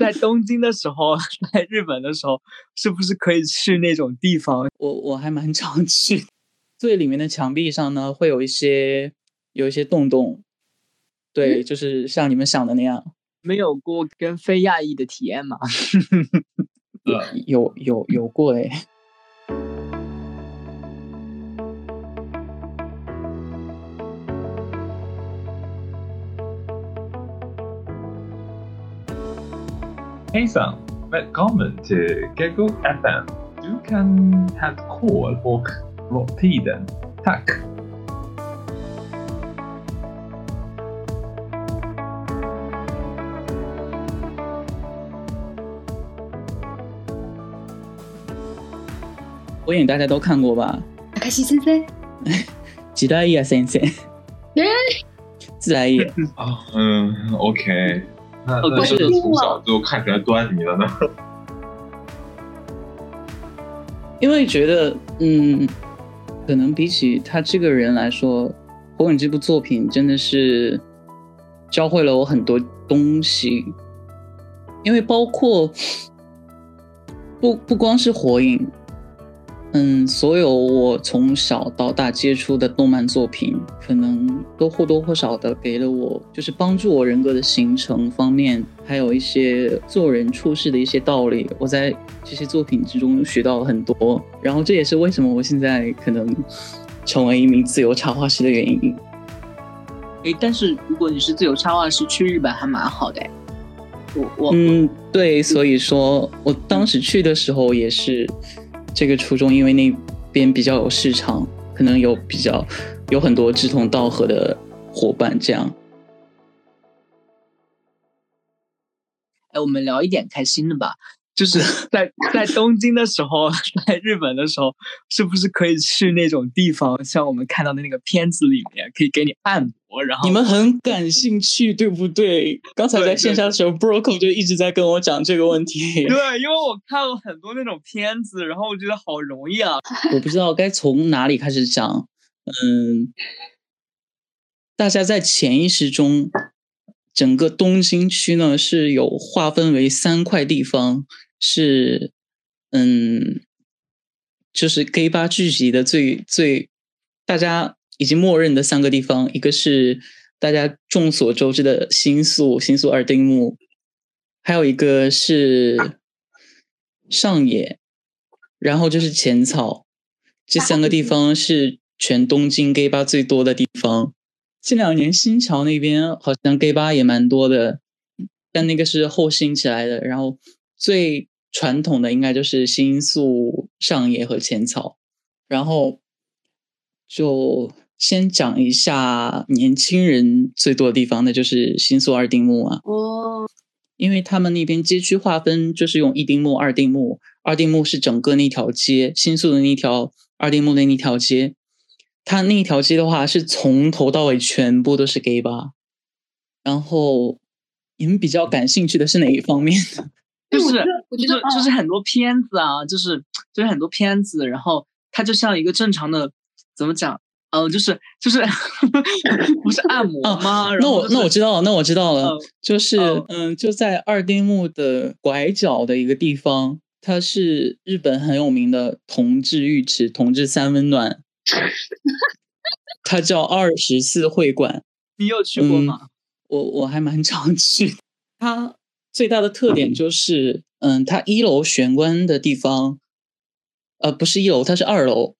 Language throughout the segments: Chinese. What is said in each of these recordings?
在 东京的时候，在日本的时候，是不是可以去那种地方？我我还蛮常去。最里面的墙壁上呢，会有一些有一些洞洞，对，就是像你们想的那样。没有过跟非亚裔的体验吗？有有有过哎。Hejsan! Välkommen till Gego FM. Du kan ha kol och tiden. Tack! 火影大家都看过吧？明石先生。吉大义啊，先生。自来也。啊，嗯，OK。 那那是从小就看起来端倪了呢？因为觉得，嗯，可能比起他这个人来说，《火影》这部作品真的是教会了我很多东西。因为包括不不光是《火影》。嗯，所有我从小到大接触的动漫作品，可能都或多或少的给了我，就是帮助我人格的形成方面，还有一些做人处事的一些道理。我在这些作品之中学到了很多，然后这也是为什么我现在可能成为一名自由插画师的原因。诶，但是如果你是自由插画师，去日本还蛮好的。我我嗯，对，所以说我当时去的时候也是。这个初衷，因为那边比较有市场，可能有比较有很多志同道合的伙伴，这样。哎，我们聊一点开心的吧。就是在在东京的时候，在日本的时候，是不是可以去那种地方？像我们看到的那个片子里面，可以给你按摩。然后你们很感兴趣，对不对？刚才在线下的时候，Broco 就一直在跟我讲这个问题。对，因为我看了很多那种片子，然后我觉得好容易啊。我不知道该从哪里开始讲。嗯，大家在潜意识中，整个东京区呢是有划分为三块地方。是，嗯，就是 gay 吧聚集的最最，大家已经默认的三个地方，一个是大家众所周知的新宿新宿二丁目，还有一个是上野，然后就是浅草，这三个地方是全东京 gay 吧最多的地方。近两年新桥那边好像 gay 吧也蛮多的，但那个是后兴起来的，然后最。传统的应该就是新宿、上野和浅草，然后就先讲一下年轻人最多的地方，那就是新宿二丁目啊。哦，因为他们那边街区划分就是用一丁目、二丁目，二丁目是整个那条街，新宿的那条二丁目的那条街，它那一条街的话是从头到尾全部都是 gay 吧。然后你们比较感兴趣的是哪一方面呢？就是就是就是很多片子啊，就是就是很多片子，然后它就像一个正常的，怎么讲？嗯，就是就是 不是按 摩吗？那我那我知道了，那我知道了，就是嗯，就在二丁目的拐角的一个地方，它是日本很有名的同志浴池、同志三温暖，它叫二十四会馆。你有去过吗？我我还蛮常去，它。最大的特点就是，嗯，它一楼玄关的地方，呃，不是一楼，它是二楼。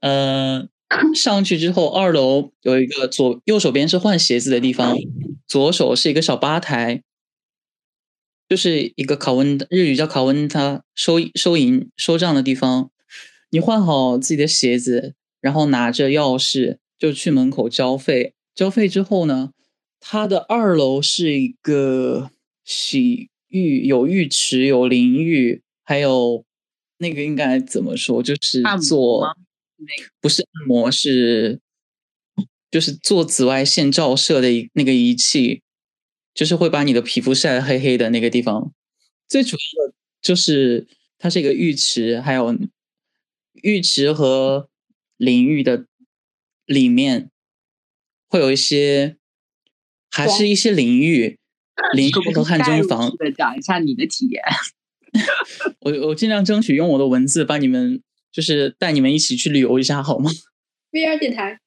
呃，上去之后，二楼有一个左右手边是换鞋子的地方，左手是一个小吧台，就是一个考温日语叫考温，它收收银收账的地方。你换好自己的鞋子，然后拿着钥匙就去门口交费。交费之后呢，它的二楼是一个。洗浴有浴池，有淋浴，还有那个应该怎么说？就是做不是按摩，是就是做紫外线照射的一那个仪器，就是会把你的皮肤晒得黑黑的那个地方。最主要的就是它是一个浴池，还有浴池和淋浴的里面会有一些，还是一些淋浴。淋浴和汗蒸房。的讲一下你的体验。我我尽量争取用我的文字帮你们就是带你们一起去旅游一下，好吗？VR 电台。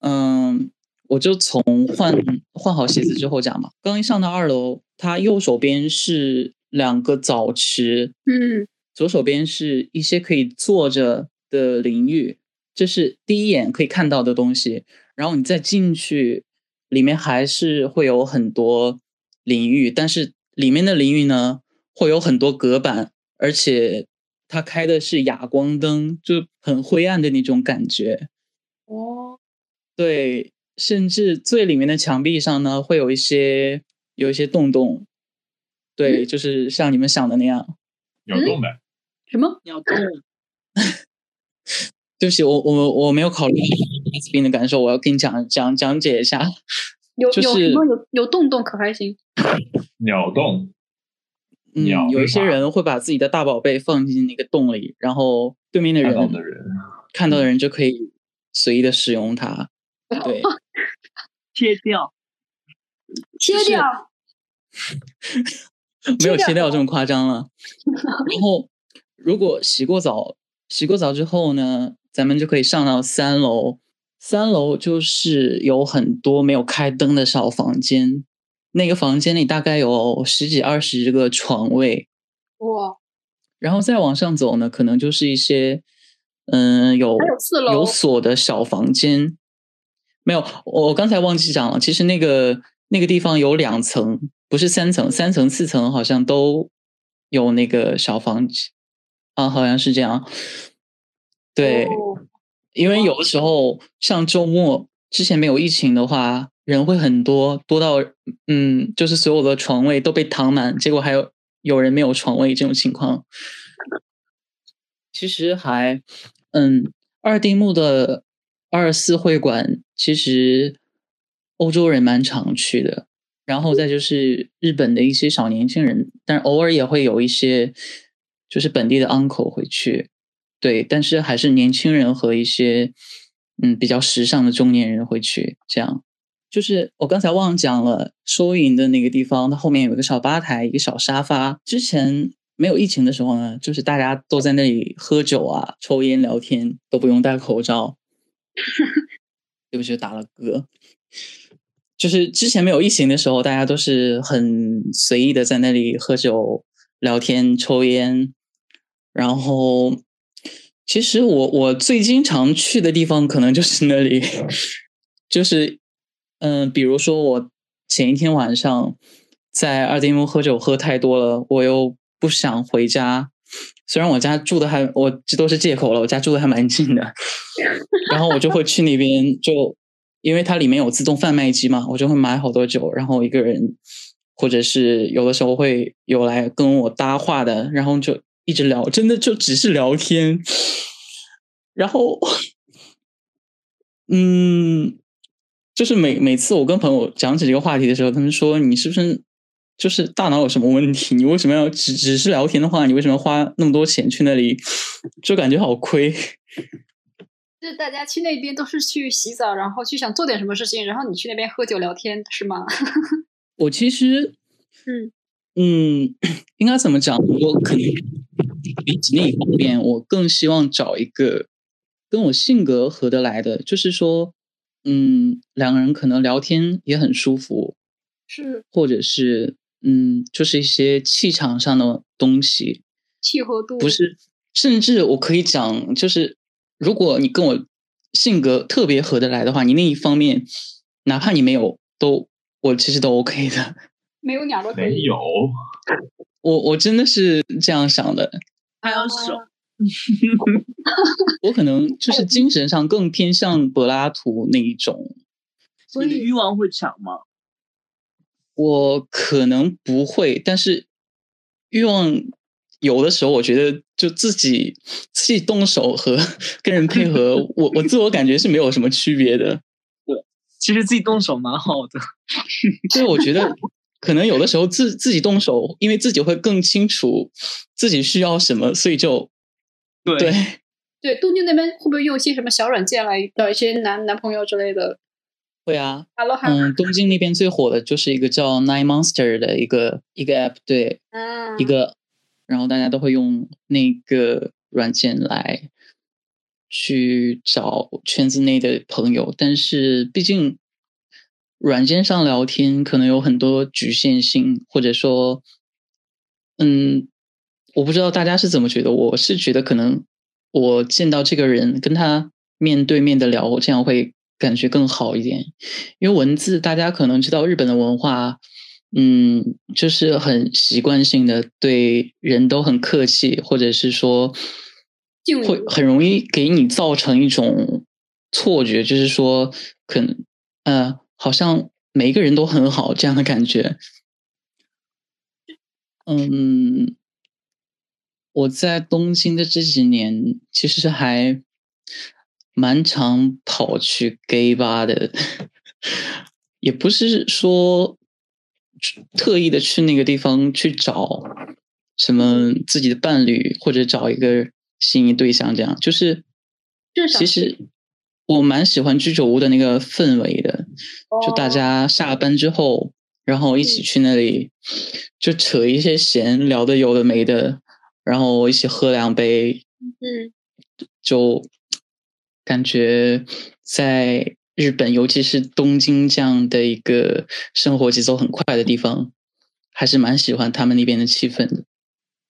嗯，我就从换换好鞋子之后讲吧。刚一上到二楼，它右手边是两个澡池，嗯，左手边是一些可以坐着的淋浴，这是第一眼可以看到的东西。然后你再进去，里面还是会有很多淋浴，但是里面的淋浴呢？会有很多隔板，而且它开的是哑光灯，就很灰暗的那种感觉。哦，对，甚至最里面的墙壁上呢，会有一些有一些洞洞。对，就是像你们想的那样，有洞的。什么？鸟洞？对不起，我我我没有考虑兵的感受，我要跟你讲讲讲解一下。有有什么有有洞洞可还行？鸟洞。嗯，有一些人会把自己的大宝贝放进那个洞里，然后对面的人看到的人就可以随意的使用它。对，切掉，切掉，没有切掉这么夸张了。然后，如果洗过澡，洗过澡之后呢，咱们就可以上到三楼。三楼就是有很多没有开灯的小房间。那个房间里大概有十几二十个床位，哇！然后再往上走呢，可能就是一些嗯有有锁的小房间。没有，我刚才忘记讲了，其实那个那个地方有两层，不是三层，三层四层好像都有那个小房间啊，好像是这样。对，因为有的时候像周末之前没有疫情的话。人会很多，多到嗯，就是所有的床位都被躺满，结果还有有人没有床位这种情况。其实还嗯，二丁目的二四会馆其实欧洲人蛮常去的，然后再就是日本的一些小年轻人，但偶尔也会有一些就是本地的 uncle 会去，对，但是还是年轻人和一些嗯比较时尚的中年人会去这样。就是我刚才忘讲了，收银的那个地方，它后面有一个小吧台，一个小沙发。之前没有疫情的时候呢，就是大家都在那里喝酒啊、抽烟、聊天，都不用戴口罩。对不起，打了嗝。就是之前没有疫情的时候，大家都是很随意的在那里喝酒、聊天、抽烟。然后，其实我我最经常去的地方，可能就是那里，就是。嗯，比如说我前一天晚上在二丁目喝酒喝太多了，我又不想回家。虽然我家住的还，我这都是借口了，我家住的还蛮近的。然后我就会去那边，就因为它里面有自动贩卖机嘛，我就会买好多酒，然后一个人，或者是有的时候会有来跟我搭话的，然后就一直聊，真的就只是聊天。然后，嗯。就是每每次我跟朋友讲起这个话题的时候，他们说你是不是就是大脑有什么问题？你为什么要只只是聊天的话，你为什么要花那么多钱去那里？就感觉好亏。就是大家去那边都是去洗澡，然后去想做点什么事情，然后你去那边喝酒聊天是吗？我其实，嗯嗯，应该怎么讲？我肯定比起那一方面，我更希望找一个跟我性格合得来的，就是说。嗯，两个人可能聊天也很舒服，是，或者是嗯，就是一些气场上的东西，契合度。不是，甚至我可以讲，就是如果你跟我性格特别合得来的话，你那一方面，哪怕你没有，都我其实都 OK 的，没有鸟都没有，我我真的是这样想的，还有手。我可能就是精神上更偏向柏拉图那一种，所以欲望会强吗？我可能不会，但是欲望有的时候，我觉得就自己自己动手和 跟人配合，我我自我感觉是没有什么区别的。对，其实自己动手蛮好的。所以我觉得可能有的时候自自己动手，因为自己会更清楚自己需要什么，所以就。对 对，东京那边会不会用一些什么小软件来找一些男男朋友之类的？会啊 Hello，嗯，东京那边最火的就是一个叫 Nine Monster 的一个一个 app，对，嗯，一个，然后大家都会用那个软件来去找圈子内的朋友，但是毕竟软件上聊天可能有很多局限性，或者说，嗯，我不知道大家是怎么觉得，我是觉得可能我见到这个人跟他面对面的聊，这样会感觉更好一点，因为文字大家可能知道日本的文化。嗯，就是很习惯性的对人都很客气，或者是说敬语会很容易给你造成一种错觉，就是说可能呃，好像每一个人都很好这样的感觉。嗯，我在东京的这几年其实还蛮常跑去 gay 吧的，也不是说特意的去那个地方去找什么自己的伴侣，或者找一个心仪对象，这样。就是就是其实我蛮喜欢居酒屋的那个氛围的，就大哦。家下班之后，然后一起去那里就扯一些闲，聊的有的没的，然后一起喝两杯，嗯，就感觉在日本，尤其是东京这样的一个生活节奏很快的地方，还是蛮喜欢他们那边的气氛的。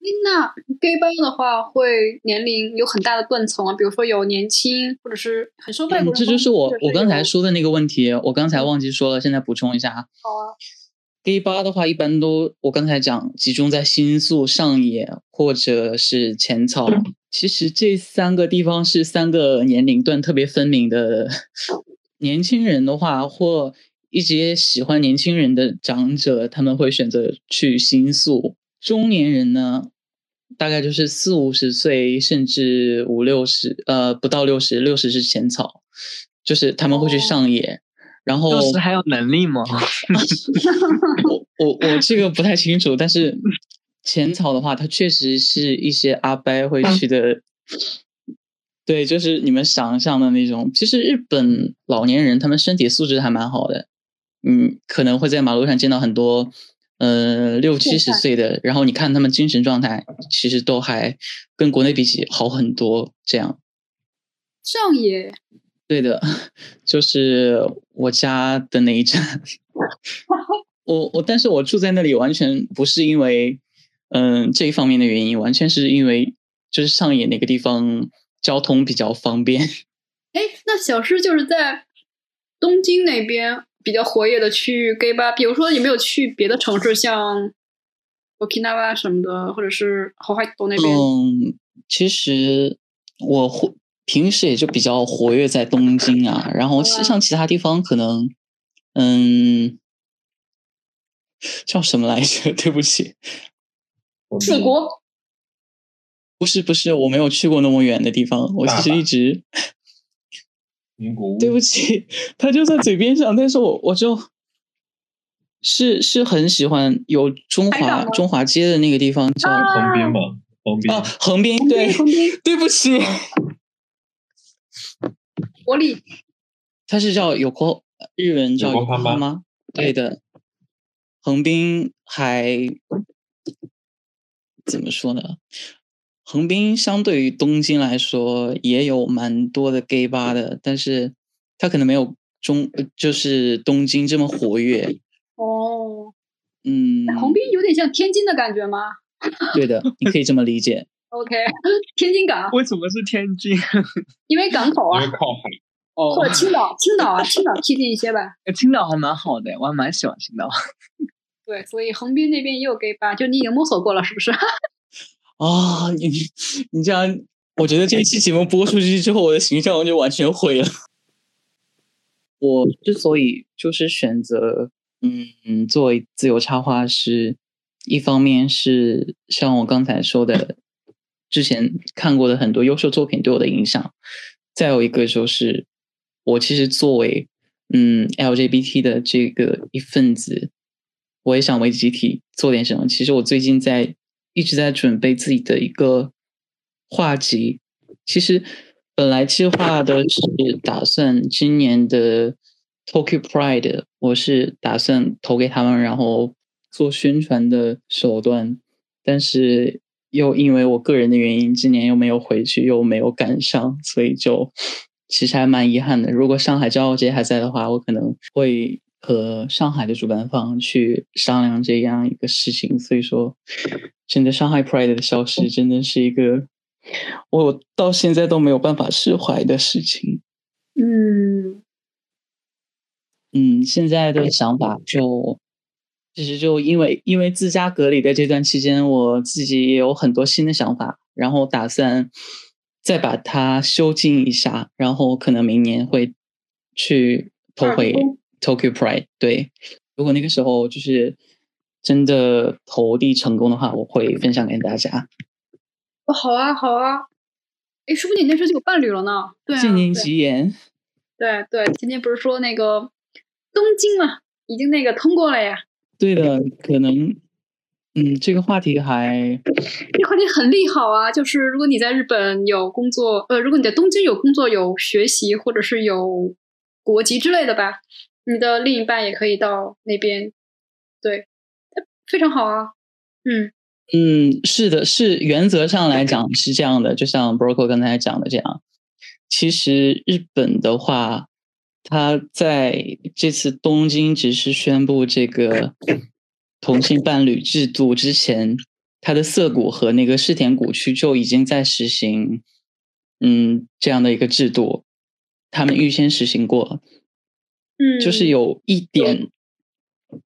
诶那 gay 吧的话，会年龄有很大的断层啊，比如说有年轻，或者是很受外国人嗯，这就是我我刚才说的那个问题，我刚才忘记说了，现在补充一下。好啊，gay 吧的话，一般都我刚才讲集中在新宿、上野或者是浅草。其实这三个地方是三个年龄段特别分明的。年轻人的话，或一些喜欢年轻人的长者，他们会选择去新宿。中年人呢，大概就是四五十岁，甚至五六十，呃，不到六十，六十是浅草，就是他们会去哦上野。然后就是还有能力吗？我我我这个不太清楚，但是浅草的话，它确实是一些阿伯会去的，对，就是你们想象的那种。其实日本老年人他们身体素质还蛮好的，嗯，可能会在马路上见到很多呃六七十岁的，然后你看他们精神状态，其实都还跟国内比起好很多。这样，上野对的，就是我家的那一站。我我，但是我住在那里完全不是因为嗯这一方面的原因，完全是因为就是上野那个地方交通比较方便。哎，那小诗就是在东京那边比较活跃的区域 gay 吧，比如说有没有去别的城市，像 Okinawa 什么的，或者是后海岛那边？嗯，其实我活平时也就比较活跃在东京啊，然后像其他地方可能嗯叫什么来着？对不起，四国不是不是，我没有去过那么远的地方，我其实一直。名古屋。对不起，他就在嘴边上，但是我我就是是很喜欢有中华中华街的那个地方叫啊。横滨嘛，横滨啊横滨，对，横滨对不起，国立。它是叫有国日文叫有 Yokohama 吗？对的，横滨还怎么说呢？横滨相对于东京来说也有蛮多的 gay 吧的，但是它可能没有中呃就是东京这么活跃。哦，嗯，横滨有点像天津的感觉吗 对的，你可以这么理解。？OK，天津港，为什么是天津？因为港口啊，因为靠海，哦或，者青岛，青岛啊，青岛贴近一些吧。青岛还蛮好的，我还蛮喜欢青岛。对，所以横滨那边也有 gay 吧，就你已经摸索过了，是不是？啊、你你这样，我觉得这一期节目播出去之后，我的形象就完全毁了。我之所以就是选择，嗯，作为自由插画师，一方面是像我刚才说的，之前看过的很多优秀作品对我的影响，再有一个就是，我其实作为嗯 LGBT 的这个一份子，我也想为集体做点什么。其实我最近在一直在准备自己的一个画集，其实本来计划的是打算今年的 Tokyo Pride，我是打算投给他们，然后做宣传的手段，但是又因为我个人的原因，今年又没有回去，又没有赶上，所以就 其实还蛮遗憾的。如果上海骄傲节还在的话，我可能会和上海的主办方去商量这样一个事情。所以说，真的上海 Pride 的消失，真的是一个我到现在都没有办法释怀的事情。嗯嗯，现在的想法就，其实就因为因为自家隔离的这段期间，我自己也有很多新的想法，然后打算再把它修进一下，然后可能明年会去投回 Tokyo Pride。对，如果那个时候就是真的投递成功的话，我会分享给大家。哦，好啊，好啊。哎，说不定你那时候就有伴侣了呢。对啊，今年吉言。对对，今天不是说那个东京嘛，已经那个通过了呀。对的，可能，嗯，这个话题还，这个话题很利好啊。就是如果你在日本有工作，呃，如果你在东京有工作、有学习，或者是有国籍之类的吧，你的另一半也可以到那边。对，非常好啊。嗯。嗯，是的，是原则上来讲是这样的，就像 Broco 刚才讲的这样。其实日本的话，他在这次东京只是宣布这个同性伴侣制度之前，他的涩谷和那个世田谷区就已经在实行，嗯，这样的一个制度，他们预先实行过。嗯，就是有一点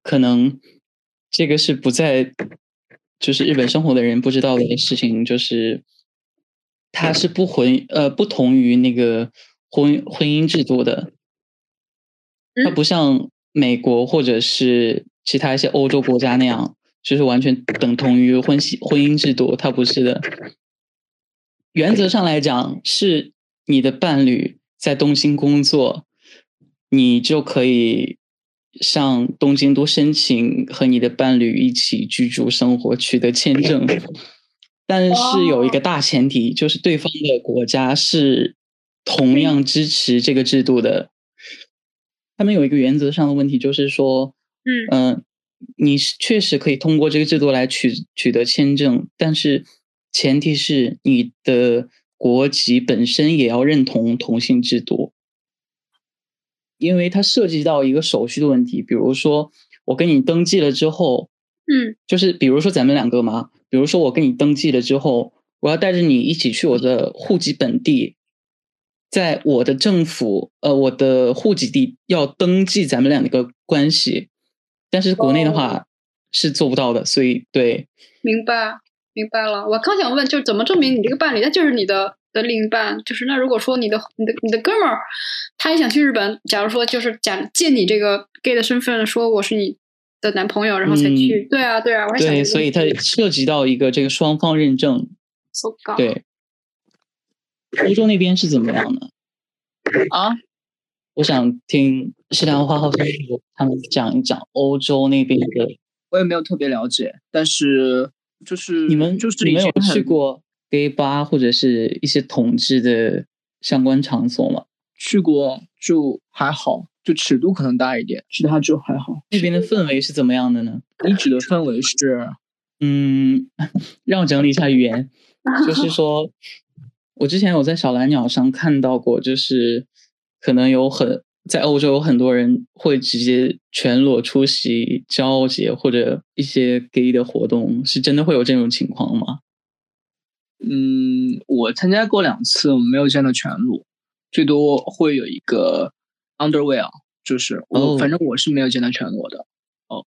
可能，这个是不在。就是日本生活的人不知道的事情，就是它是不婚呃不同于那个婚婚姻制度的，它不像美国或者是其他一些欧洲国家那样，就是完全等同于婚系婚姻制度，它不是的。原则上来讲，是你的伴侣在东京工作，你就可以。向东京都申请和你的伴侣一起居住生活取得签证，但是有一个大前提，就是对方的国家是同样支持这个制度的。他们有一个原则上的问题，就是说，嗯你是确实可以通过这个制度来取取得签证，但是前提是你的国籍本身也要认同同性制度。因为它涉及到一个手续的问题，比如说我跟你登记了之后，嗯，就是比如说咱们两个嘛，比如说我跟你登记了之后，我要带着你一起去我的户籍本地，在我的政府呃我的户籍地要登记咱们两个关系，但是国内的话是做不到的，所以对，明白明白了。我刚想问，就是怎么证明你这个伴侣那就是你的？的另一半就是那如果说你的你的你的哥们儿，他也想去日本，假如说就是假借你这个 gay 的身份说我是你的男朋友，然后才去，对啊对啊，我还想对，所以它涉及到一个这个双方认证，对，欧洲那边是怎么样的啊？我想听西兰花号他们讲一讲欧洲那边的，我也没有特别了解，但是就是你们就是你们有去过？gay 吧或者是一些统治的相关场所吗，去过就还好，就尺度可能大一点，其他就还好。那边的氛围是怎么样的呢？你指的氛围是，嗯，让我整理一下语言，就是 说，我之前有在小蓝鸟上看到过，就是可能有很在欧洲有很多人会直接全裸出席交傲节或者一些 gay 的活动，是真的会有这种情况吗？嗯，我参加过两次，我没有见到全裸，最多会有一个 underwear，就是我反正我是没有见到全裸的。哦，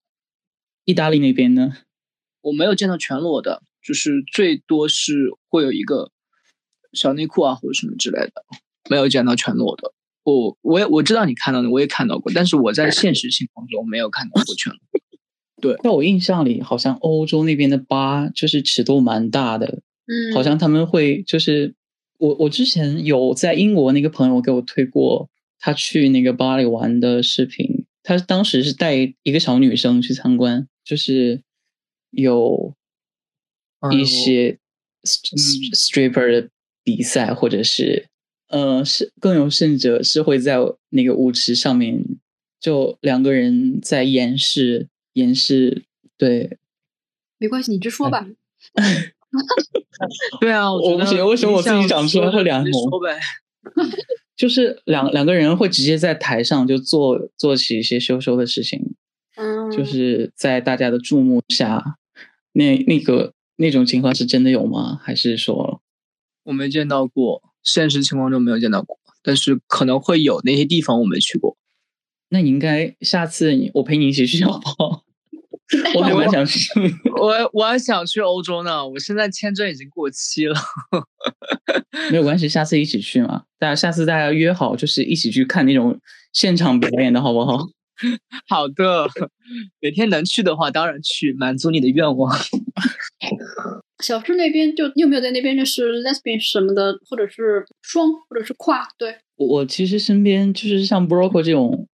意大利那边呢？我没有见到全裸的，就是最多是会有一个小内裤啊或者什么之类的，没有见到全裸的。我我也我知道你看到的，我也看到过，但是我在现实情况中没有看到过全裸。对，在我印象里，好像欧洲那边的吧就是尺度蛮大的。嗯，好像他们会就是我我之前有在英国那个朋友给我推过他去那个巴黎玩的视频，他当时是带一个小女生去参观，就是有一。些 stripper 的比赛，或者是呃是更有甚者是会在那个舞池上面就两个人在演示演示，对，没关系，你直说吧。对啊，我不行，为什么我自己讲出来会脸红？就是两两个人会直接在台上就做做起一些羞羞的事情，嗯，就是在大家的注目下，那那个那种情况是真的有吗？还是说我没见到过，现实情况中没有见到过，但是可能会有那些地方我没去过。那你应该下次你我陪你一起去好不好？我还蛮想去。我我还想去欧洲呢，我现在签证已经过期了。没有关系，下次一起去嘛。大家下次大家约好，就是一起去看那种现场表演的好不好？好的，每天能去的话，当然去，满足你的愿望。小智那边就你有没有在那边认识 lesbian 什么的，或者是双，或者是跨？对我我其实身边就是像 Broco 这种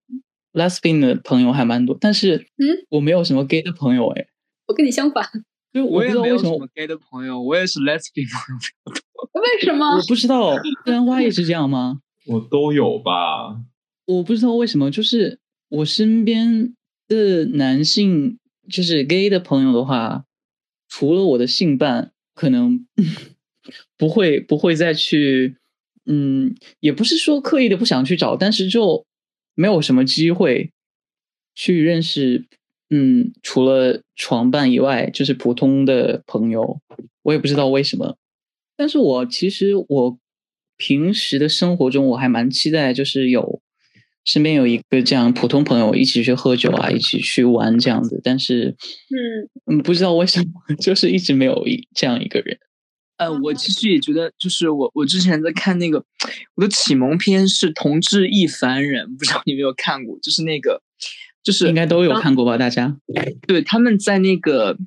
lesbian 的朋友还蛮多，但是嗯，我没有什么 gay 的朋友哎。我跟你相反。就我也知道为什么没有什么 gay 的朋友，我也是 lesbian 朋友。为什么我？不知道，自然花也是这样吗？我都有吧。我不知道为什么，就是我身边的男性，就是 gay 的朋友的话，除了我的性伴，可能 不会不会再去，嗯，也不是说刻意的不想去找，但是就没有什么机会去认识，嗯，除了床伴以外，就是普通的朋友，我也不知道为什么。但是我其实我平时的生活中，我还蛮期待，就是有身边有一个这样普通朋友一起去喝酒啊，一起去玩这样子。但是，嗯，嗯，不知道为什么，就是一直没有一这样一个人。呃，我其实也觉得，就是我我之前在看那个，我的启蒙片是《同志亦凡人》，不知道你有没有看过？就是那个，就是应该都有看过吧？大家对，他们在那个，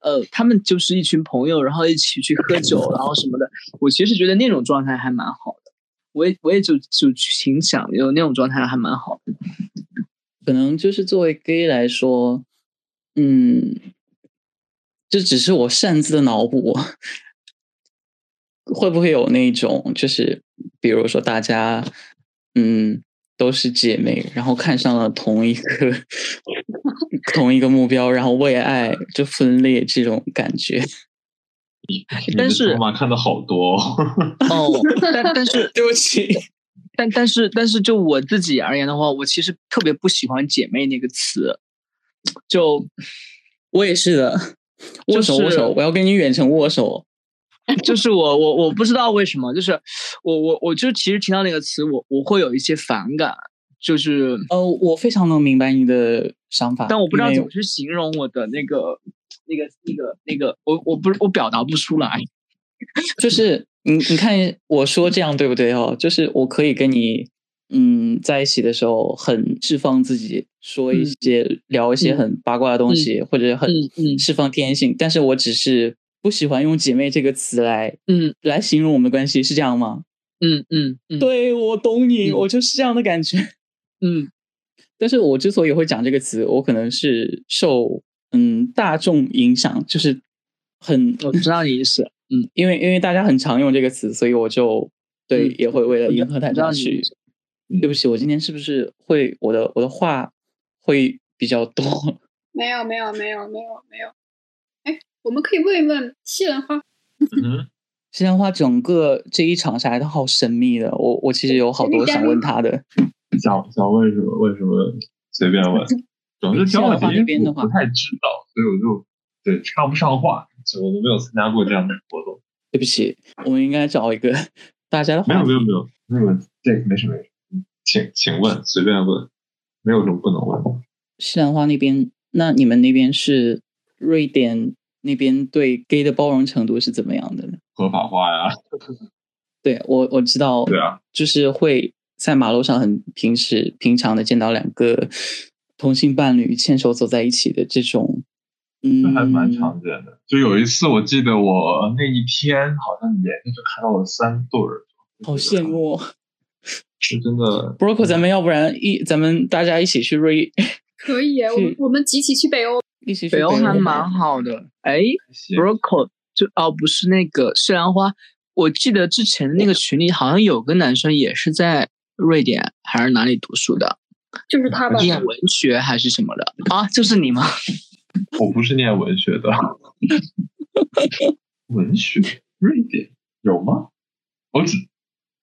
呃，他们就是一群朋友，然后一起去喝酒，然后什么的。我其实觉得那种状态还蛮好的，我也我也就就挺想有那种状态还蛮好的。可能就是作为 gay 来说，嗯，这只是我擅自的脑补，会不会有那种就是，比如说大家，嗯，都是姐妹，然后看上了同一个 同一个目标，然后为爱就分裂这种感觉。但是筹码看的好多哦，哦，但但是对不起，但但是但是就我自己而言的话，我其实特别不喜欢“姐妹”那个词，就我也是的，握手握手，我要跟你远程握手。就是我我我不知道为什么，就是我我我就其实听到那个词，我我会有一些反感，就是呃，我非常能明白你的想法，但我不知道怎么去形容我的那个那个那个那个，我我不我表达不出来。就是你你看我说这样对不对哦？就是我可以跟你嗯在一起的时候很释放自己，说一嗯些、聊一些很八卦的东西，或者很释放天性，但是我只是不喜欢用姐妹这个词来嗯来形容我们的关系，是这样吗？嗯嗯嗯，对，我懂你，嗯我就是这样的感觉。嗯但是我之所以会讲这个词，我可能是受嗯大众影响，就是很我知道你意思。嗯，因为因为大家很常用这个词，所以我就对、嗯也会为了迎合大家去。对不起，我今天是不是会我的我的话会比较多？没有没有没有没有没有。哎，我们可以问一问西兰花，嗯 西兰花整个这一场下来，都好神秘的。我我其实有好多想问他的。想想问什么？问什么？随便问。总是挑问题，西兰花那边的话不太知道，所以我就对插不上话，我都没有参加过这样的活动。对不起，我们应该找一个大家的话题。没有没有没有没有，这个没事没事，请请问随便问，没有什么不能问的。西兰花那边，那你们那边是瑞典那边对 gay 的包容程度是怎么样的呢？合法化呀，对我我知道，对啊，就是会在马路上很平时平常的见到两个同性伴侣牵手走在一起的这种，嗯，还蛮常见的。就有一次，我记得我那一天好像眼睛就看到了三对儿，好羡慕哦。是真的。Broco，咱们要不然一咱们大家一起去瑞，可以，我们我们集体去北欧。一起去北欧还蛮好的。哎，Broco 就哦不是那个西兰花，我记得之前那个群里好像有个男生也是在瑞典还是哪里读书的。就是他吧？念文学还是什么的啊？就是你吗？我不是念文学的。文学，瑞典有吗？我只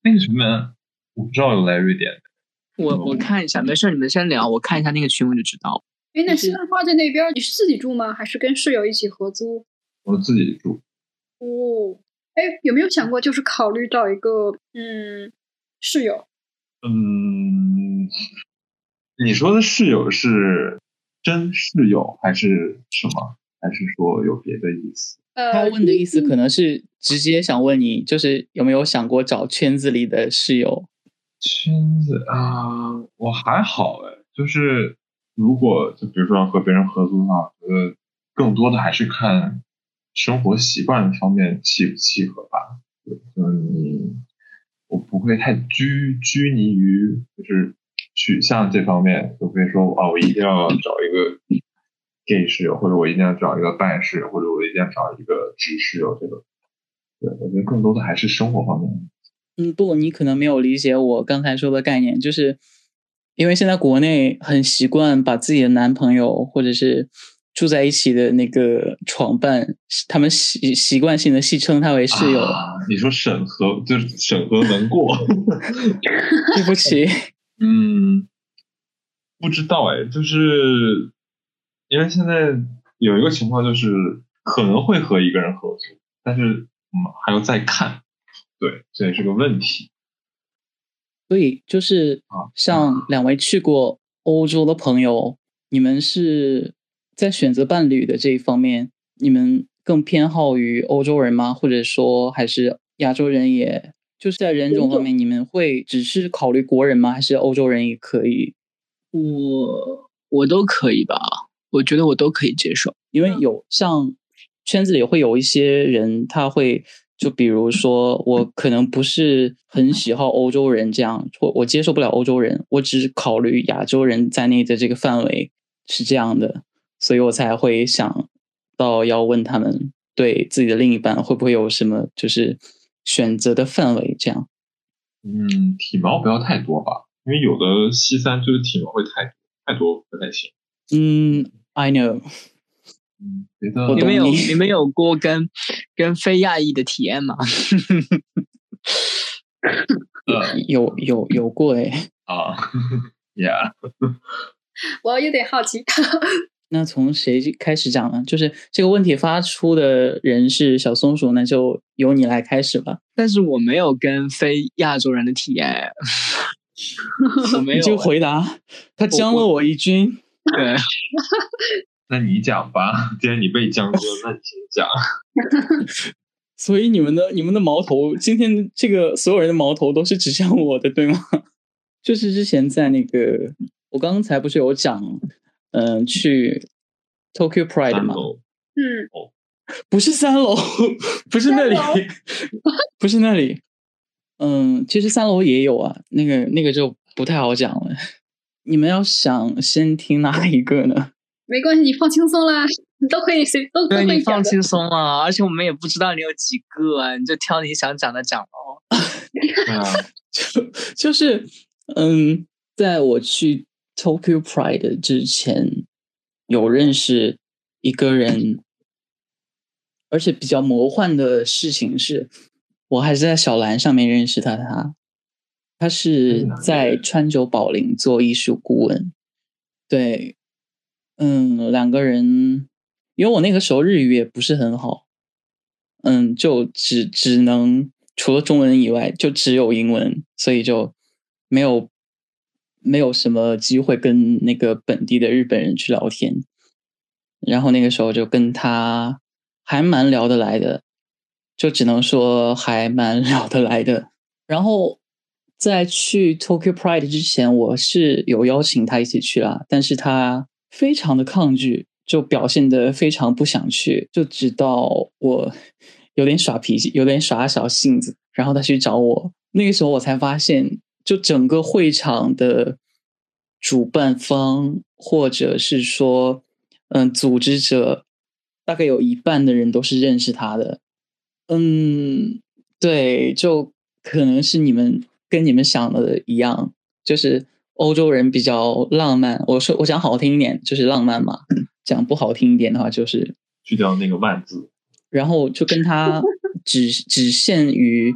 那个什么，我不知道有来瑞典的。我我看一下，没事，你们先聊，我看一下那个群，我就知道。哎，那西兰花在那边，你是自己住吗？还是跟室友一起合租？我自己住。哦，哎，有没有想过，就是考虑找一个嗯室友？嗯，你说的室友是真室友还是什么？还是说有别的意思？他问的意思可能是直接想问你，就是有没有想过找圈子里的室友？圈子啊，我还好哎，就是如果就比如说要和别人合租的话，我觉得更多的还是看生活习惯方面契不契合吧。就是你，我不会太拘拘泥于就是取向这方面，就会说啊，我一定要找一个 gay 室友，或者我一定要找一个半室友，或者我一定要找一个直室友，这个。对，我觉得更多的还是生活方面。嗯，不，你可能没有理解我刚才说的概念，就是因为现在国内很习惯把自己的男朋友或者是住在一起的那个床伴，他们习习惯性的戏称他为室友。你说审核就是审核能过？对不起，嗯，不知道哎，就是因为现在有一个情况，就是可能会和一个人合租，但是嗯，还要再看。对，这也是个问题。所以就是像两位去过欧洲的朋友，你们是在选择伴侣的这一方面，你们更偏好于欧洲人吗？或者说还是亚洲人？也就是在人种方面，你们会只是考虑国人吗？还是欧洲人也可以？我我都可以吧，我觉得我都可以接受，因为有像圈子里会有一些人，他会。就比如说，我可能不是很喜好欧洲人这样，或我接受不了欧洲人，我只考虑亚洲人在内的这个范围是这样的，所以我才会想到要问他们对自己的另一半会不会有什么就是选择的范围这样。嗯，体毛不要太多吧，因为有的西三就是体毛会太太多不太行。嗯，I know。你们有你们有过跟跟非亚裔的体验吗？呃，有有有过哎啊，Yeah，我有点好奇。那从谁开始讲呢？就是这个问题发出的人是小松鼠，那就由你来开始吧。但是我没有跟非亚洲人的体验，我没有。就回答，他将了我一军。对。那你讲吧，既然你被僵住了，那你先讲。所以你们的你们的矛头，今天这个所有人的矛头都是指向我的，对吗？就是之前在那个，我刚才不是有讲，嗯，去 Tokyo Pride 吗？嗯，不是三楼，不是那里，不是那里。嗯，其实三楼也有啊，那个那个就不太好讲了。你们要想先听哪一个呢？没关系，你放轻松啦，你都可以随都可以你放轻松了，而且我们也不知道你有几个，你就挑你想讲的讲喽。就 就是，嗯，在我去 Tokyo Pride 之前，有认识一个人，而且比较魔幻的事情是，我还是在小蓝上面认识他，他他是在川久保玲做艺术顾问，对。嗯，两个人，因为我那个时候日语也不是很好，嗯，就只只能除了中文以外，就只有英文，所以就没有没有什么机会跟那个本地的日本人去聊天。然后那个时候就跟他还蛮聊得来的，就只能说还蛮 聊得来的。然后在去 Tokyo Pride 之前，我是有邀请他一起去啦，但是他。非常的抗拒，就表现的非常不想去，就直到我有点耍脾气，有点耍小性子，然后他去找我。那个时候我才发现，就整个会场的主办方或者是说，嗯，组织者，大概有一半的人都是认识他的。嗯，对，就可能是你们跟你们想的一样，就是欧洲人比较浪漫。我说我讲好听一点就是浪漫嘛，讲不好听一点的话就是去掉那个万字。然后就跟他只 只限于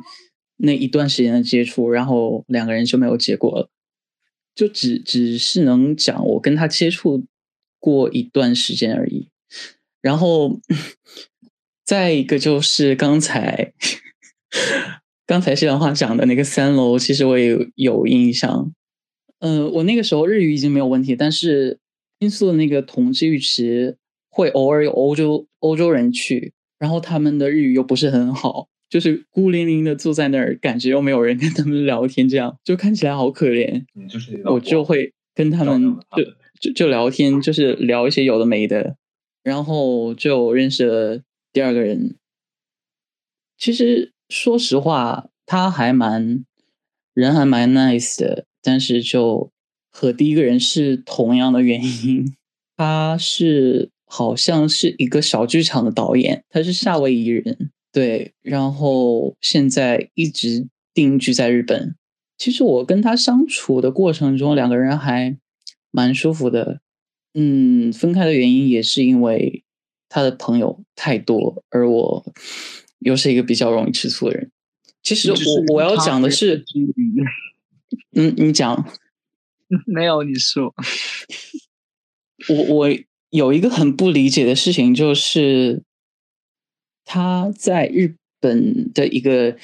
那一段时间的接触，然后两个人就没有结果了。就只只是能讲我跟他接触过一段时间而已。然后 再一个就是刚才 刚才谢兰花讲的那个三楼，其实我也有有印象。嗯，我那个时候日语已经没有问题，但是新宿的那个同志浴池会偶尔有欧洲欧洲人去。然后他们的日语又不是很好，就是孤零零的坐在那儿，感觉又没有人跟他们聊天，这样就看起来好可怜。嗯，就是我就会跟他们就就就聊天，就是聊一些有的没的，然后就认识了第二个人。其实说实话，他还蛮人还蛮 nice 的，但是就和第一个人是同样的原因，他是。好像是一个小剧场的导演，他是夏威夷人，对，然后现在一直定居在日本。其实我跟他相处的过程中，两个人还蛮舒服的。嗯，分开的原因也是因为他的朋友太多，而我又是一个比较容易吃醋的人。其实我我要讲的是，嗯，你讲，没有你说，我我。有一个很不理解的事情，就是他在日本的一个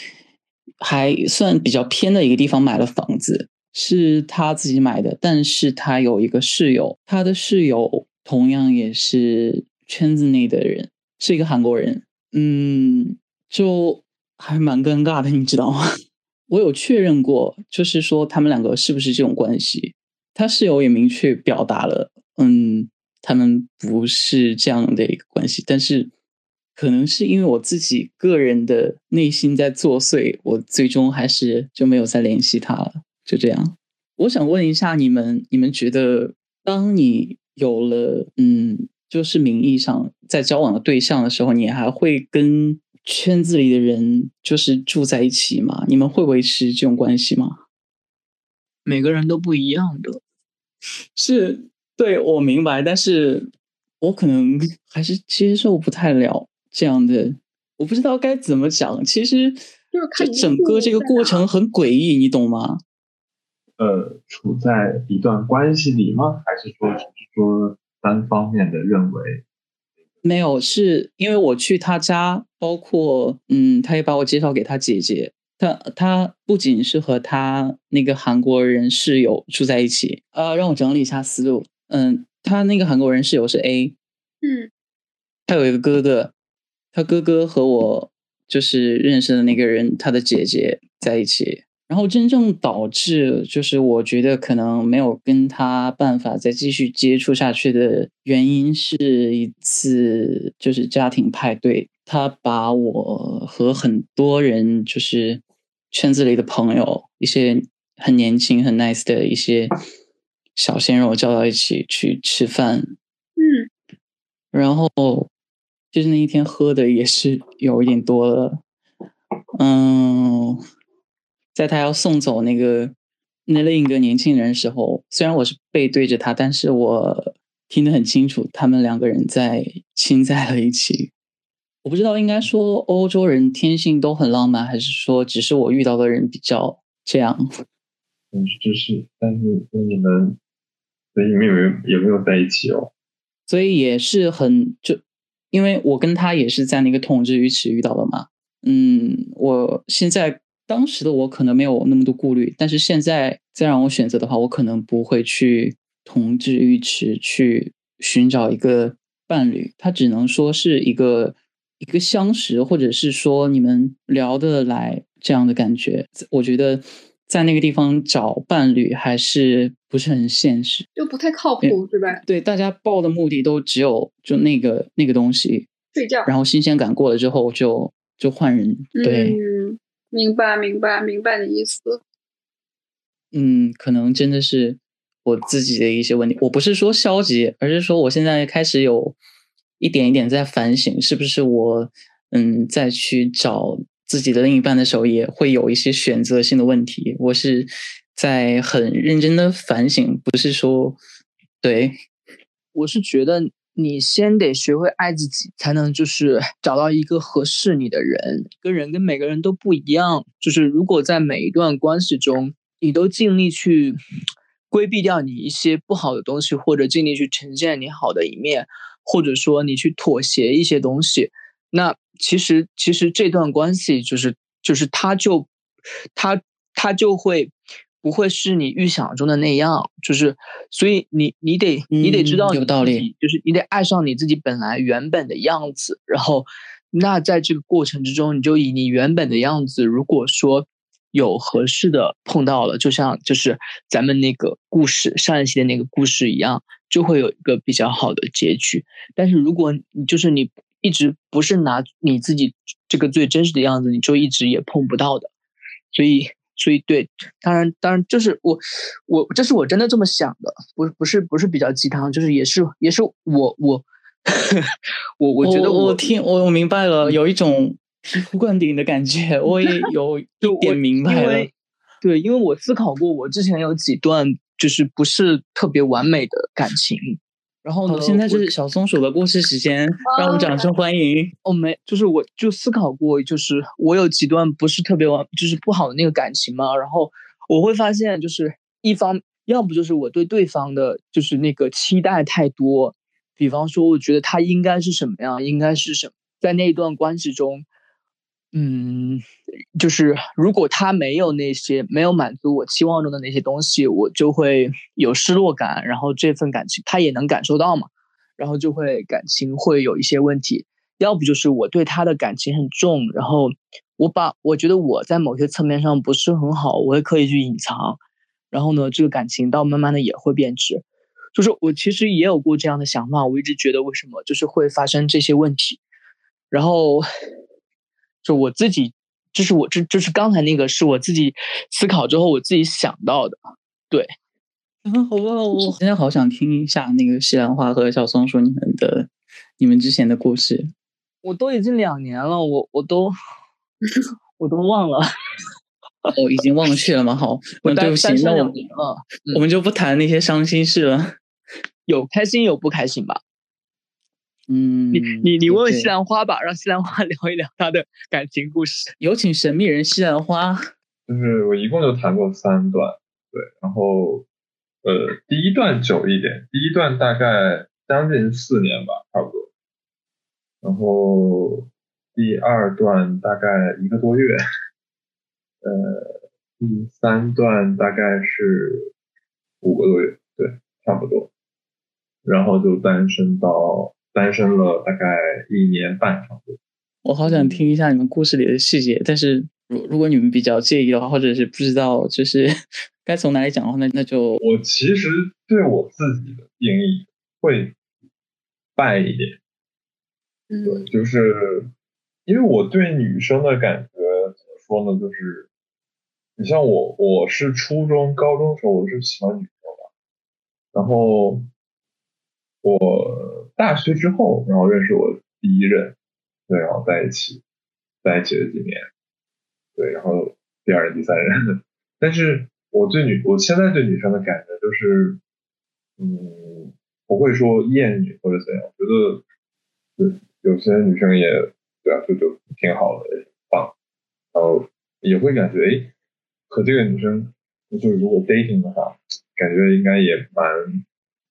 还算比较偏的一个地方买了房子，是他自己买的。但是他有一个室友，他的室友同样也是圈子内的人，是一个韩国人。嗯，就还蛮尴尬的，你知道吗？我有确认过，就是说他们两个是不是这种关系？他室友也明确表达了，嗯。他们不是这样的一个关系，但是可能是因为我自己个人的内心在作祟，我最终还是就没有再联系他了。就这样，我想问一下你们：你们觉得，当你有了嗯，就是名义上在交往的对象的时候，你还会跟圈子里的人就是住在一起嘛？你们会维持这种关系吗？每个人都不一样的，是。对，我明白，但是我可能还是接受不太了这样的，我不知道该怎么讲。其实，就是看整个这个过程很诡异，你懂吗？呃，处在一段关系里吗？还是说只是说单方面的认为？没有，是因为我去他家，包括嗯，他也把我介绍给他姐姐。他他不仅是和他那个韩国人室友住在一起，呃，让我整理一下思路。嗯，他那个韩国人室友是 A，嗯，他有一个哥哥，他哥哥和我就是认识的那个人，他的姐姐在一起，然后真正导致就是我觉得可能没有跟他办法再继续接触下去的原因，是一次就是家庭派对，他把我和很多人就是圈子里的朋友，一些很年轻很 nice 的一些。小鲜肉叫到一起去吃饭，嗯，然后就是那一天喝的也是有一点多了，嗯，在他要送走那个那另一个年轻人的时候，虽然我是背对着他，但是我听得很清楚，他们两个人在亲在了一起。我不知道应该说欧洲人天性都很浪漫，还是说只是我遇到的人比较这样。嗯，就是，但是你们。所以你们有没有有没有在一起哦？所以也是很就，因为我跟他也是在那个统治鱼池遇到的嘛。嗯，我现在当时的我可能没有那么多顾虑，但是现在再让我选择的话，我可能不会去同治浴池去寻找一个伴侣，他只能说是一个一个相识，或者是说你们聊得来这样的感觉。我觉得。在那个地方找伴侣还是不是很现实，就不太靠谱，是吧？对，大家报的目的都只有就那个那个东西，睡觉，然后新鲜感过了之后就就换人。对，明白，明白，明白的意思。嗯，可能真的是我自己的一些问题。我不是说消极，而是说我现在开始有一点一点在反省，是不是我嗯再去找。自己的另一半的时候也会有一些选择性的问题，我是在很认真的反省，不是说对。我是觉得你先得学会爱自己，才能就是找到一个合适你的人。跟人跟每个人都不一样，就是如果在每一段关系中，你都尽力去规避掉你一些不好的东西，或者尽力去呈现你好的一面，或者说你去妥协一些东西，那其实其实这段关系就是就是他就他他就会。不会是你预想中的那样，就是，所以你你得你得知道有道理，就是你得爱上你自己本来原本的样子，然后，那在这个过程之中，你就以你原本的样子，如果说有合适的碰到了，就像就是咱们那个故事上一期的那个故事一样，就会有一个比较好的结局。但是如果你就是你一直不是拿你自己这个最真实的样子，你就一直也碰不到的，所以。所以，对，当然，当然，就是我，我这是我真的这么想的，不是，不是，不是比较鸡汤，就是也是，也是我，我，我，我觉得我听我我明白了，有一种醍醐灌顶的感觉，我也 有一点明白了。对，因为我思考过，我之前有几段就是不是特别完美的感情。然后呢？现在是小松鼠的故事时间，让我们掌声欢迎。哦，没，就是我就思考过，就是我有几段不是特别完，就是不好的那个感情嘛。然后我会发现，就是一方要不就是我对对方的，就是那个期待太多。比方说，我觉得他应该是什么样，应该是什么，在那一段关系中。嗯，就是如果他没有那些没有满足我期望中的那些东西，我就会有失落感，然后这份感情他也能感受到嘛，然后就会感情会有一些问题。要不就是我对他的感情很重，然后我把我觉得我在某些侧面上不是很好，我会刻意去隐藏，然后呢，这个感情到慢慢的也会变质。就是我其实也有过这样的想法，我一直觉得为什么就是会发生这些问题，然后。就我自己，这是我这这是刚才那个是我自己思考之后我自己想到的，对，嗯，好吧，我今天好想听一下那个西兰花和小松鼠你们的你们之前的故事。我都已经两年了，我我都 我都忘了，我已经忘去了吗？好，那对不起，那我我们就不谈那些伤心事了，有开心有不开心吧。嗯，你你你问问西兰花吧，让西兰花 聊一聊她的感情故事。有请神秘人西兰花。就是我一共就谈过三段，对，然后呃，第一段久一点，第一段大概将近四年吧，差不多。然后第二段大概一个多月，呃，第三段大概是五个多月，对，差不多。然后就单身到。单身了大概一年半，差不多。我好想听一下你们故事里的细节，但是如如果你们比较介意的话，或者是不知道就是 该从哪里讲的话，那那就我其实对我自己的定义会败一点。嗯，就是因为我对女生的感觉怎么说呢？就是你像我，我是初中、高中时候我是喜欢女生的，然后。我大学之后，然后认识我第一任，对，然后在一起，在一起了几年，对，然后第二任、第三任，但是我对女，我现在对女生的感觉就是，嗯，不会说厌女或者怎样，我觉得，对，有些女生也，对啊，就就挺好的，也棒，然后也会感觉，哎，和这个女生，就是如果 dating 的话，感觉应该也蛮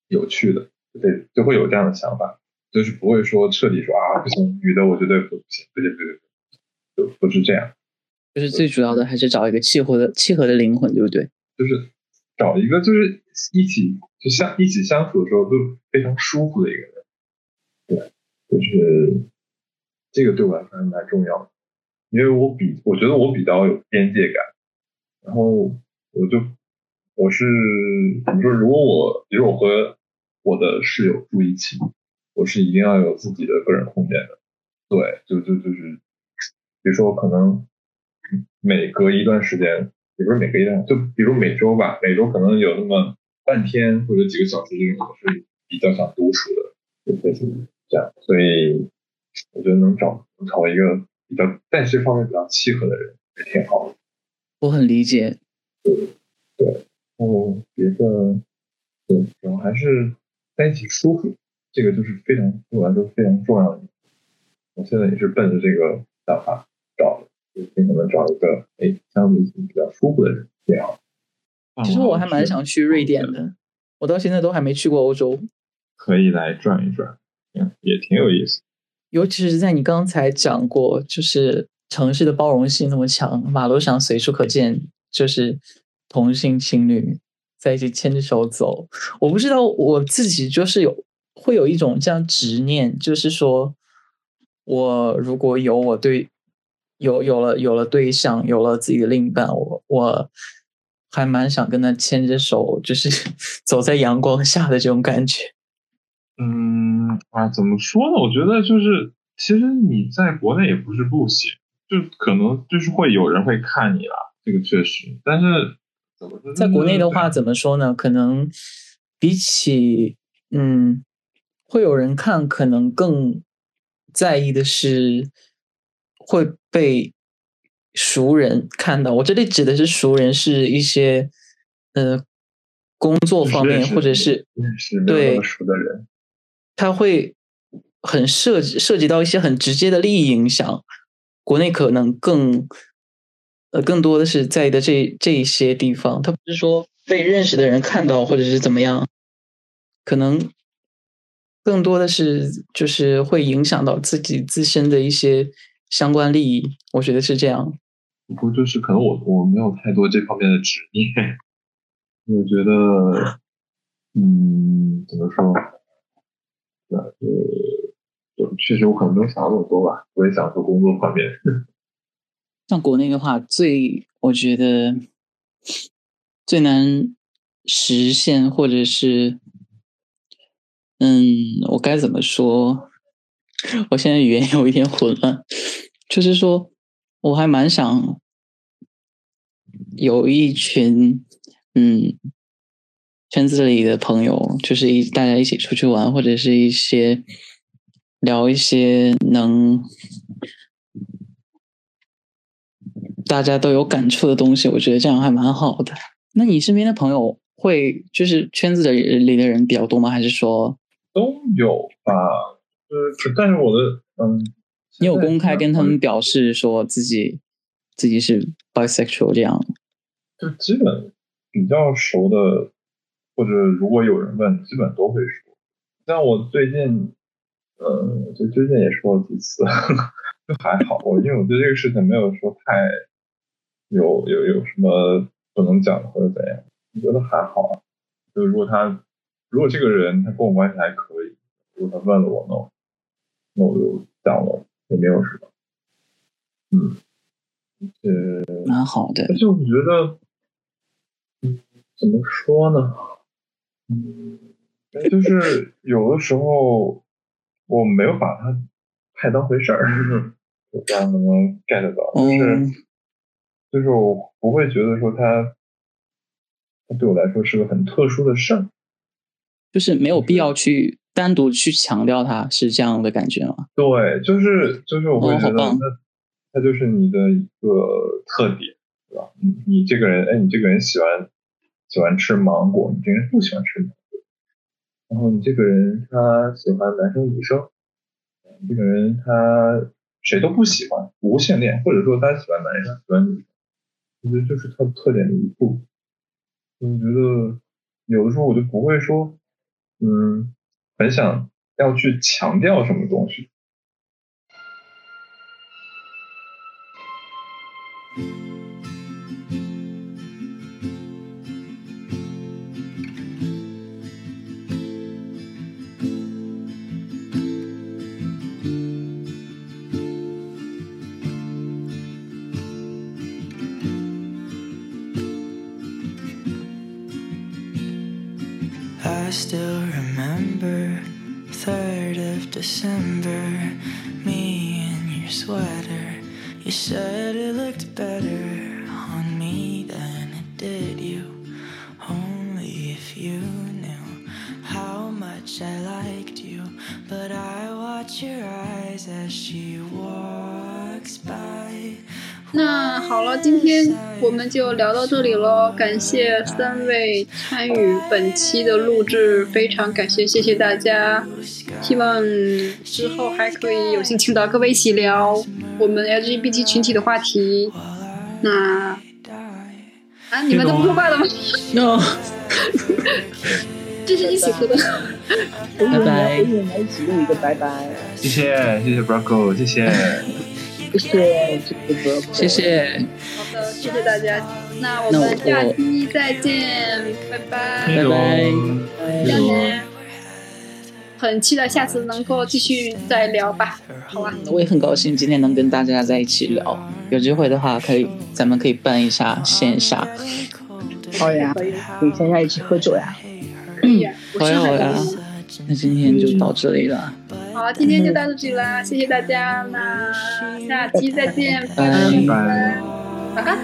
有趣的。对，就会有这样的想法，就是不会说彻底说啊不行，女的我绝对不行，对对对对，就不是这样。就是最主要的还是找一个契合的、契合的灵魂，对不对？就是找一个就是一起就相一起相处的时候都非常舒服的一个人。对，就是这个对我来说还蛮重要的，因为我比我觉得我比较有边界感，然后我就我是怎么说？如果我比如我和我的室友住一起，我是一定要有自己的个人空间的。对，就就就是，比如说可能每隔一段时间，也不是每隔一段，就比如每周吧，每周可能有那么半天或者几个小时，这种我是比较想独处的，就类似这样。所以我觉得能找能找一个比较在这方面比较契合的人也挺好的。我很理解。对，对，然后别的，对，主要还是在一起舒服，这个就是非常对我来说非常重要的。我现在也是奔着这个想法找的，就尽可能找一个哎相对比较舒服的人这样。其实我还蛮想去瑞典的，我到现在都还没去过欧洲。可以来转一转，嗯，也挺有意思。尤其是在你刚才讲过，就是城市的包容性那么强，马路上随处可见就是同性情侣在一起牵着手走。我不知道我自己就是有会有一种这样执念，就是说我如果有我对有有了有了对象，有了自己的另一半，我我还蛮想跟他牵着手，就是 走在阳光下的这种感觉。嗯啊，怎么说呢？我觉得就是，其实你在国内也不是不行，就可能就是会有人会看你啦，这个确实。但是在国内的话，怎么说呢？可能比起嗯，会有人看，可能更在意的是会被熟人看到。我这里指的是熟人，是一些呃工作方面，或者是对熟的人。他会很涉及涉及到一些很直接的利益影响，国内可能更呃更多的是在的这这一些地方，他不是说被认识的人看到或者是怎么样，可能更多的是就是会影响到自己自身的一些相关利益，我觉得是这样。不过就是可能我我没有太多这方面的执念，我觉得嗯怎么说？呃，就确实我可能没有想那么多吧。我也想说工作方面，像国内的话，最我觉得最难实现，或者是，嗯，我该怎么说？我现在语言有一点混乱，就是说，我还蛮想有一群，嗯。圈子里的朋友，就是一大家一起出去玩，或者是一些聊一些能大家都有感触的东西，我觉得这样还蛮好的。那你身边的朋友会就是圈子的里的人比较多吗？还是说都有吧？呃，但是我的嗯，你有公开跟他们表示说自己自己是 bisexual 这样？就基本比较熟的。或者如果有人问，基本都会说。像我最近，呃，就最近也说了几次，就还好。我因为我对这个事情没有说太有有有什么不能讲的或者怎样，我觉得还好啊。就如果他如果这个人他跟我关系还可以，如果他问了我呢，那我就讲了，也没有什么。嗯，呃，蛮好的。而且我觉得，嗯，怎么说呢？嗯，就是有的时候我没有把他太当回事儿，不知道能不能 get 到，就是就是我不会觉得说它它对我来说是个很特殊的事儿，就是没有必要去单独去强调它是这样的感觉吗？对，就是就是我会觉得它它就是你的一个特点，对吧？你你这个人，哎，你这个人喜欢。喜欢吃芒果，你这个人不喜欢吃芒果。然后你这个人他喜欢男生女生，你这个人他谁都不喜欢，无性恋，或者说他喜欢男生喜欢女生，我觉得就是它的特点的一部分。我觉得有的时候我就不会说，嗯，很想要去强调什么东西。still remember 3rd of December me in your sweater you said it looked better on me than it did you only if you knew how much I liked you but I watch your eyes as she walks by 那好了，今天 我们就聊到这里喽。感谢三位参与本期的录制，非常感谢，谢谢大家。希望之后还可以有幸请到各位一起聊我们 LGBT 群体的话题。那啊，你们都不说话了吗？no，这是一起喝的。拜拜我们一起录一个拜拜，谢谢谢谢 Braco，谢谢，谢谢这个谢谢，好的，谢谢大家。那我们下期再见，拜拜。拜拜很期待下次能够继续再聊吧。好吧，我也很高兴今天能跟大家在一起聊，有机会的话可以咱们可以办一下线下，好呀，可以，可以线下一起喝酒呀。可以。我好呀好呀那今天就到这里了，好，今天就到这里啦，谢谢大家，那下期再见，拜拜。拜拜，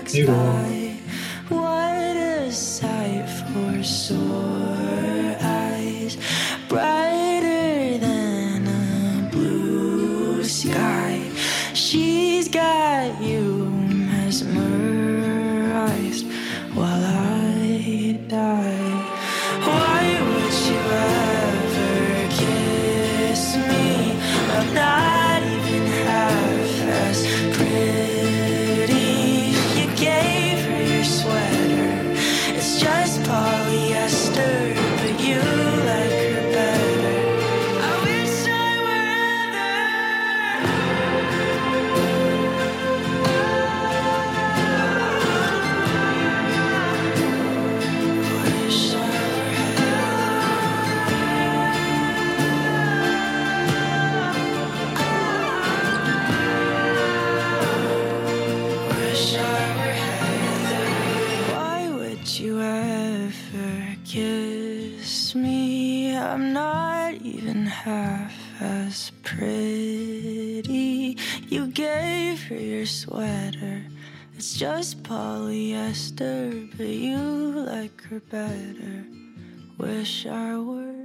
just polyester, but you like her better. Wish I were